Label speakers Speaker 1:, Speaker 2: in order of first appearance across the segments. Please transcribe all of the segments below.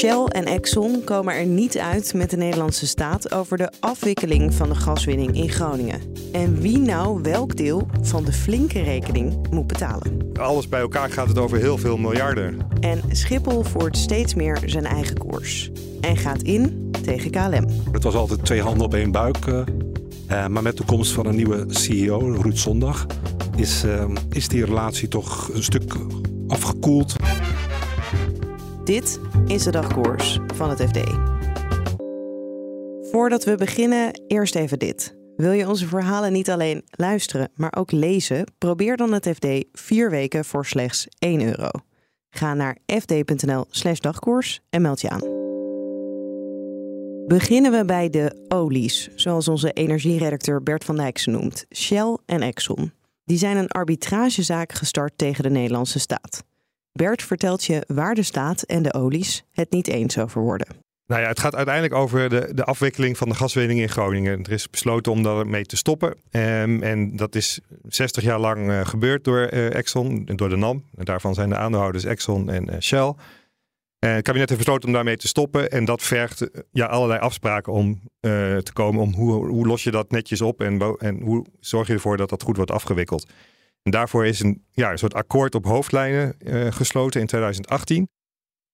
Speaker 1: Shell en Exxon komen er niet uit met de Nederlandse staat over de afwikkeling van de gaswinning in Groningen. En wie nou welk deel van de flinke rekening moet betalen.
Speaker 2: Alles bij elkaar gaat het over heel veel miljarden.
Speaker 1: En Schiphol voert steeds meer zijn eigen koers. En gaat in tegen KLM.
Speaker 3: Het was altijd twee handen op één buik. Uh, maar met de komst van een nieuwe CEO, Ruud Zondag, is, uh, is die relatie toch een stuk afgekoeld.
Speaker 1: Dit is de dagkoers van het FD. Voordat we beginnen, eerst even dit. Wil je onze verhalen niet alleen luisteren, maar ook lezen? Probeer dan het FD vier weken voor slechts 1 euro. Ga naar fd.nl/slash dagkoers en meld je aan. Beginnen we bij de olies, zoals onze energieredacteur Bert van Dijk ze noemt, Shell en Exxon. Die zijn een arbitragezaak gestart tegen de Nederlandse staat. Bert vertelt je waar de staat en de olies het niet eens over worden.
Speaker 2: Nou ja, het gaat uiteindelijk over de, de afwikkeling van de gaswinning in Groningen. Er is besloten om daarmee te stoppen. Um, en dat is 60 jaar lang uh, gebeurd door uh, Exxon en door de NAM. En daarvan zijn de aandeelhouders Exxon en uh, Shell. Het kabinet heeft besloten om daarmee te stoppen. En dat vergt ja, allerlei afspraken om te komen. Om hoe, hoe los je dat netjes op en, en hoe zorg je ervoor dat dat goed wordt afgewikkeld. En daarvoor is een, ja, een soort akkoord op hoofdlijnen uh, gesloten in 2018.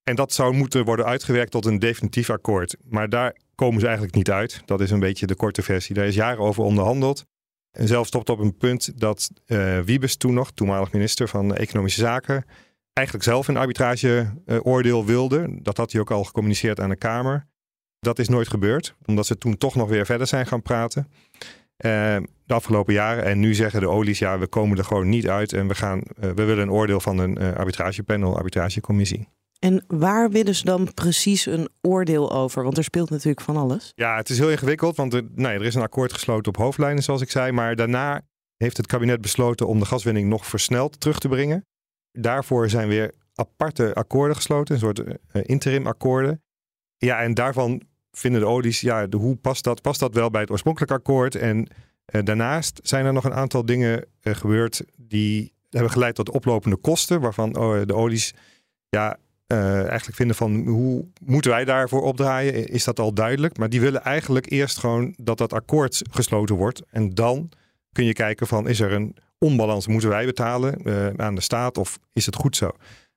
Speaker 2: En dat zou moeten worden uitgewerkt tot een definitief akkoord. Maar daar komen ze eigenlijk niet uit. Dat is een beetje de korte versie. Daar is jaren over onderhandeld. En zelfs tot op een punt dat uh, Wiebes toen nog, toenmalig minister van Economische Zaken, eigenlijk zelf een arbitrageoordeel uh, wilde. Dat had hij ook al gecommuniceerd aan de Kamer. Dat is nooit gebeurd, omdat ze toen toch nog weer verder zijn gaan praten. Uh, de afgelopen jaren. En nu zeggen de olies, ja, we komen er gewoon niet uit. En we, gaan, uh, we willen een oordeel van een uh, arbitragepanel, arbitragecommissie.
Speaker 1: En waar willen ze dan precies een oordeel over? Want er speelt natuurlijk van alles.
Speaker 2: Ja, het is heel ingewikkeld, want er, nee, er is een akkoord gesloten op hoofdlijnen, zoals ik zei. Maar daarna heeft het kabinet besloten om de gaswinning nog versneld terug te brengen. Daarvoor zijn weer aparte akkoorden gesloten, een soort uh, interim akkoorden. Ja, en daarvan vinden de olies, ja, de, hoe past dat? Past dat wel bij het oorspronkelijke akkoord? En uh, daarnaast zijn er nog een aantal dingen uh, gebeurd die hebben geleid tot oplopende kosten, waarvan oh, de olies ja, uh, eigenlijk vinden van hoe moeten wij daarvoor opdraaien? Is dat al duidelijk? Maar die willen eigenlijk eerst gewoon dat dat akkoord gesloten wordt. En dan kun je kijken van is er een onbalans? Moeten wij betalen aan de staat of is het goed zo?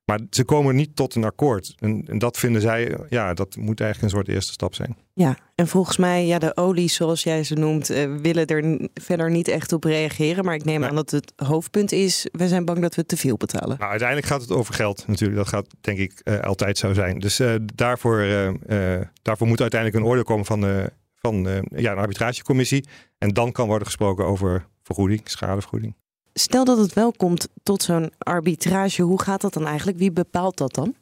Speaker 2: Maar ze komen niet tot een akkoord. En, en, dat vinden zij, ja, dat moet eigenlijk een soort eerste stap zijn.
Speaker 1: Ja, en volgens mij, ja, de olies, zoals jij ze noemt, uh, willen er verder niet echt op reageren. Maar ik neem nee. aan dat het hoofdpunt is, we zijn bang dat we te veel betalen.
Speaker 2: Nou, uiteindelijk gaat het over geld natuurlijk. Dat gaat denk ik uh, altijd zo zijn. Dus uh, daarvoor, daarvoor moet uiteindelijk een oordeel komen van, van ja, een arbitragecommissie. En dan kan worden gesproken over vergoeding, schadevergoeding.
Speaker 1: Stel dat het wel komt tot zo'n arbitrage, hoe gaat dat dan eigenlijk? Wie bepaalt dat dan?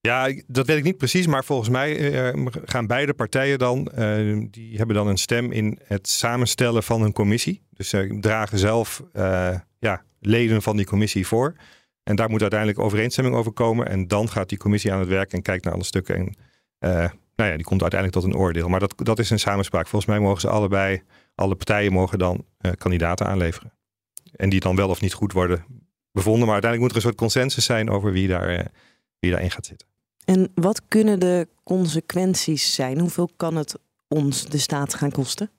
Speaker 2: Ja, dat weet ik niet precies, maar volgens mij uh, gaan beide partijen dan, uh, die hebben dan een stem in het samenstellen van een commissie. Dus ze uh, dragen zelf ja, leden van die commissie voor. En daar moet uiteindelijk overeenstemming over komen. En dan gaat die commissie aan het werk en kijkt naar alle stukken. En nou ja, die komt uiteindelijk tot een oordeel. Maar dat, dat is een samenspraak. Volgens mij mogen ze allebei, alle partijen mogen dan kandidaten aanleveren. En die dan wel of niet goed worden bevonden. Maar uiteindelijk moet er een soort consensus zijn over wie, daar, uh, wie daarin gaat zitten.
Speaker 1: En wat kunnen de consequenties zijn? Hoeveel kan het ons, de staat, gaan kosten?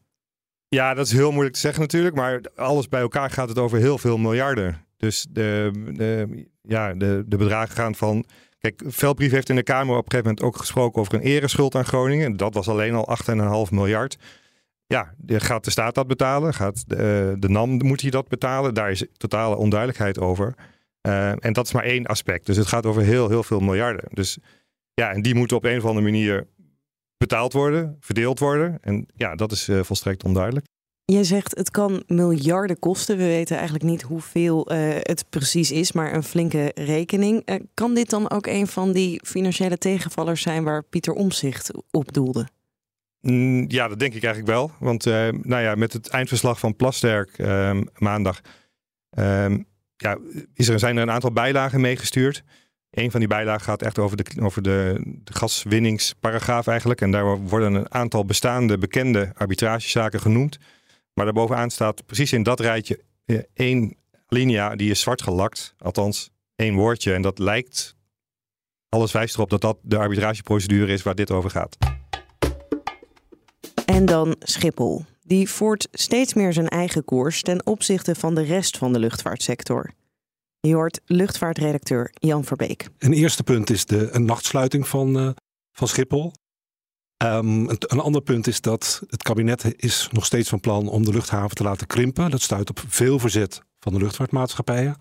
Speaker 2: Ja, dat is heel moeilijk te zeggen natuurlijk. Maar alles bij elkaar gaat het over heel veel miljarden. Dus de, de, ja, de, de bedragen gaan van. Kijk, Veldbrief heeft in de Kamer op een gegeven moment ook gesproken over een ereschuld aan Groningen. Dat was alleen al 8,5 miljard. Ja, gaat de staat dat betalen? Gaat de, de NAM moet hij dat betalen? Daar is totale onduidelijkheid over. Uh, en dat is maar één aspect. Dus het gaat over heel, heel veel miljarden. Dus ja, en die moeten op een of andere manier betaald worden, verdeeld worden. En ja, dat is uh, volstrekt onduidelijk.
Speaker 1: Jij zegt het kan miljarden kosten. We weten eigenlijk niet hoeveel uh, het precies is, maar een flinke rekening. Kan dit dan ook een van die financiële tegenvallers zijn waar Pieter Omzicht op doelde?
Speaker 2: Mm, ja, dat denk ik eigenlijk wel. Want uh, nou ja, met het eindverslag van Plasterk ehm, maandag ehm, ja, is er, zijn er een aantal bijlagen meegestuurd. Een van die bijlagen gaat echt over de, over de, gaswinningsparagraaf eigenlijk. En daar worden een aantal bestaande bekende arbitragezaken genoemd. Maar daarbovenaan staat precies in dat rijtje eh, één linea die is zwart gelakt. Althans, één woordje. En dat lijkt, alles wijst erop dat dat de arbitrageprocedure is waar dit over gaat.
Speaker 1: En dan Schiphol. Die voert steeds meer zijn eigen koers ten opzichte van de rest van de luchtvaartsector. Je hoort luchtvaartredacteur Jan Verbeek.
Speaker 3: Een eerste punt is de een nachtsluiting van, uh, van Schiphol. Um, een, ander punt is dat het kabinet is nog steeds van plan om de luchthaven te laten krimpen. Dat stuit op veel verzet van de luchtvaartmaatschappijen.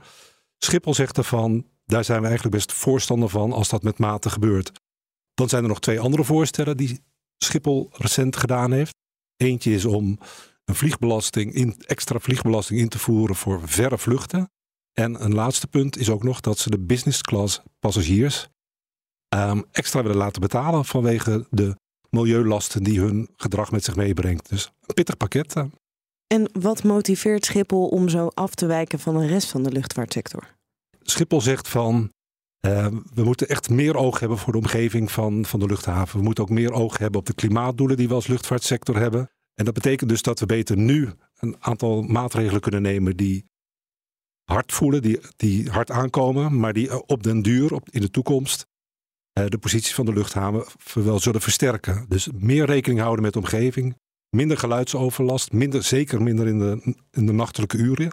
Speaker 3: Schiphol zegt ervan, daar zijn we eigenlijk best voorstander van als dat met mate gebeurt. Dan zijn er nog twee andere voorstellen die Schiphol recent gedaan heeft. Eentje is om een vliegbelasting in, extra vliegbelasting in te voeren voor verre vluchten. En een laatste punt is ook nog dat ze de business class passagiers um, extra willen laten betalen vanwege de milieulasten die hun gedrag met zich meebrengt. Dus een pittig pakket. Uh.
Speaker 1: En wat motiveert Schiphol om zo af te wijken van de rest van de luchtvaartsector?
Speaker 3: Schiphol zegt van uh, we moeten echt meer oog hebben voor de omgeving van, van de luchthaven. We moeten ook meer oog hebben op de klimaatdoelen die we als luchtvaartsector hebben. En dat betekent dus dat we beter nu een aantal maatregelen kunnen nemen die hard voelen, die, die hard aankomen, maar die op den duur, op, in de toekomst, uh, de positie van de luchthaven wel zullen versterken. Dus meer rekening houden met de omgeving, minder geluidsoverlast, minder, zeker minder in de, in de nachtelijke uren.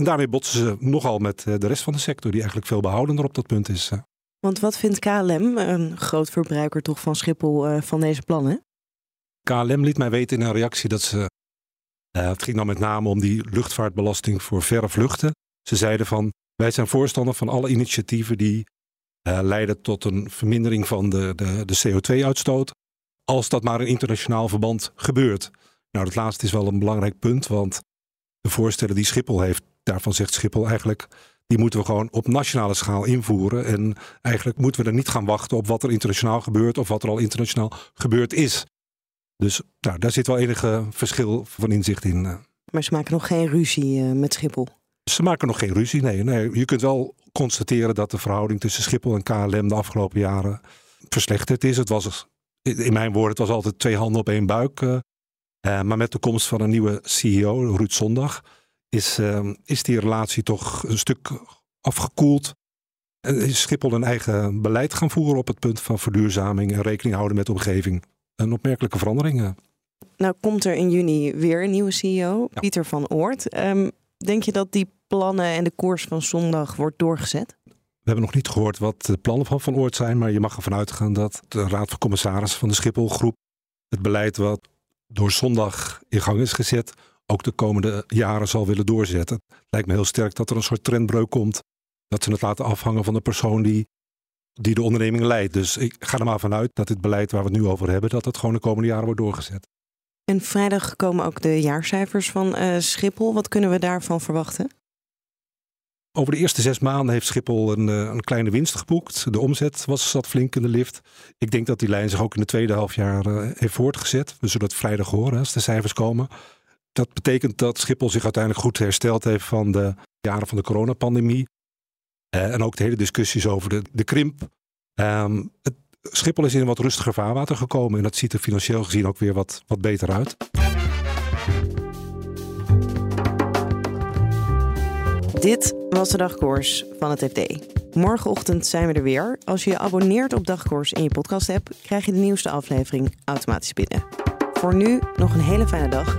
Speaker 3: En daarmee botsen ze nogal met eh, de rest van de sector, die eigenlijk veel behoudender op dat punt is.
Speaker 1: Want wat vindt KLM, een groot verbruiker toch van Schiphol, uh, van deze plannen?
Speaker 3: KLM liet mij weten in een reactie dat ze. Uh, het ging dan met name om die luchtvaartbelasting voor verre vluchten. Ze zeiden van wij zijn voorstander van alle initiatieven die uh, leiden tot een vermindering van de, de, de CO2-uitstoot. Als dat maar in internationaal verband gebeurt. Nou, dat laatste is wel een belangrijk punt, want de voorstellen die Schiphol heeft, daarvan zegt Schiphol eigenlijk, die moeten we gewoon op nationale schaal invoeren. En eigenlijk moeten we er niet gaan wachten op wat er internationaal gebeurt of wat er al internationaal gebeurd is. Dus nou, daar zit wel enige verschil van inzicht in. Eh.
Speaker 1: Maar ze maken nog geen ruzie uh, met Schiphol?
Speaker 3: Ze maken nog geen ruzie, nee, nee. Je kunt wel constateren dat de verhouding tussen Schiphol en KLM de afgelopen jaren verslechterd is. Het was, in mijn woorden, het was altijd twee handen op één buik. Uh, maar met de komst van een nieuwe CEO, Ruud Zondag, is, uh, is die relatie toch een stuk afgekoeld. En is Schiphol een eigen beleid gaan voeren op het punt van verduurzaming en rekening houden met de omgeving. Een opmerkelijke verandering.
Speaker 1: Nou komt er in juni weer een nieuwe CEO, Pieter van Oort. Um, denk je dat die plannen en de koers van zondag wordt doorgezet?
Speaker 3: We hebben nog niet gehoord wat de plannen van Van Oort zijn, maar je mag ervan uitgaan dat de Raad van Commissarissen van de Schipholgroep het beleid wat door zondag in gang is gezet, ook de komende jaren zal willen doorzetten. Het lijkt me heel sterk dat er een soort trendbreuk komt. Dat ze het laten afhangen van de persoon die, die de onderneming leidt. Dus ik ga er maar vanuit dat dit beleid waar we het nu over hebben, dat het gewoon de komende jaren wordt doorgezet.
Speaker 1: En vrijdag komen ook de jaarcijfers van uh, Schiphol. Wat kunnen we daarvan verwachten?
Speaker 3: Over de eerste zes maanden heeft Schiphol een, eh, een, kleine winst geboekt. De omzet was, zat flink in de lift. Ik denk dat die lijn zich ook in de tweede halfjaar uh, heeft voortgezet. We zullen het vrijdag horen als de cijfers komen. Dat betekent dat Schiphol zich uiteindelijk goed hersteld heeft van de jaren van de coronapandemie. Uh, en ook de hele discussies over de, de krimp. Um, het, Schiphol is in een wat rustiger vaarwater gekomen. En dat ziet er financieel gezien ook weer wat, wat beter uit.
Speaker 1: Dit was de dagkoers van het FD. Morgenochtend zijn we er weer. Als je je abonneert op Dagkoers in je podcast-app, krijg je de nieuwste aflevering automatisch binnen. Voor nu nog een hele fijne dag